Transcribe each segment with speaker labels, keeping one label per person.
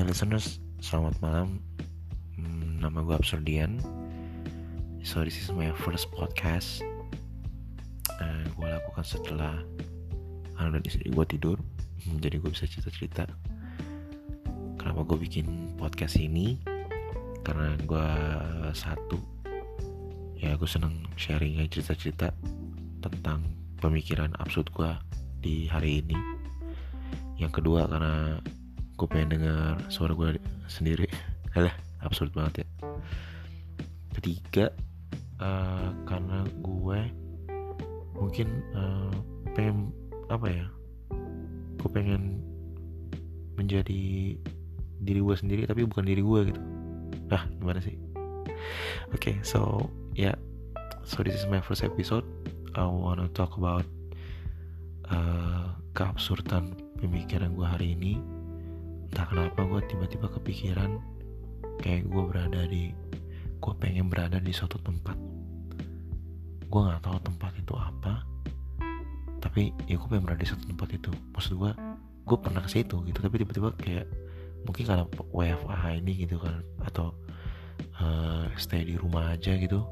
Speaker 1: listeners, selamat malam. Hmm, nama gue Absurdian. So this is my first podcast. Uh, gue lakukan setelah anak dan istri gue tidur. Hmm, jadi gue bisa cerita-cerita. Kenapa gue bikin podcast ini? Karena gue satu, ya gue seneng sharing cerita-cerita tentang pemikiran absurd gue di hari ini. Yang kedua karena gue pengen denger suara gue sendiri. Alah absurd banget ya. Ketiga uh, Karena gue Mungkin uh, Pengen Apa ya Gue pengen Menjadi Diri gue sendiri Tapi bukan diri gue gitu. Ah gimana sih? Oke okay, so Ya yeah. So this is my first episode. I wanna talk about uh, Keabsurdan Pemikiran gue hari ini entah kenapa gue tiba-tiba kepikiran kayak gue berada di gue pengen berada di suatu tempat. Gue nggak tahu tempat itu apa tapi ya gue pengen berada di suatu tempat itu. Maksud gue gue pernah ke situ gitu tapi tiba-tiba kayak mungkin karena WFA ini gitu kan atau uh, stay di rumah aja gitu.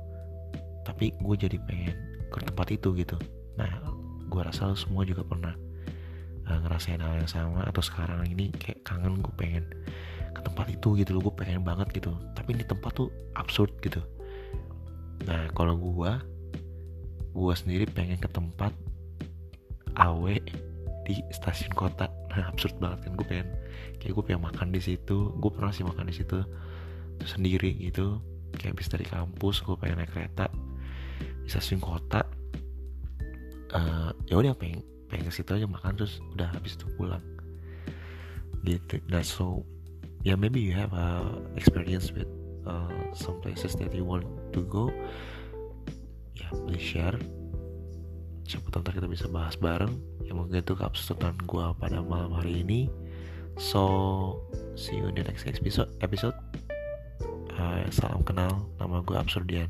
Speaker 1: Tapi gue jadi pengen ke tempat itu gitu. Nah gue rasa semua juga pernah uh, ngerasain hal yang sama atau sekarang ini kayak kangen gue pengen ke tempat itu gitu loh gue pengen banget gitu. Tapi ini tempat tuh absurd gitu. Nah kalau gue gue sendiri pengen ke tempat awe di stasiun kota. Nah absurd banget kan gue pengen kayak gue pengen makan di situ. Gue pernah sih makan di situ sendiri gitu. Kayak habis dari kampus gue pengen naik kereta di stasiun kota. Uh, ya udah pengen pengen ke situ aja makan terus udah habis itu pulang. Gitu. Nah so yeah maybe you have a experience with uh, some places that you want to go. Ya yeah, please share. Siapa tahu kita bisa bahas bareng. Ya mungkin itu keabsurdan gue pada malam hari ini. So see you in the next episode. Episode. Uh, salam kenal. Nama gue Absurdian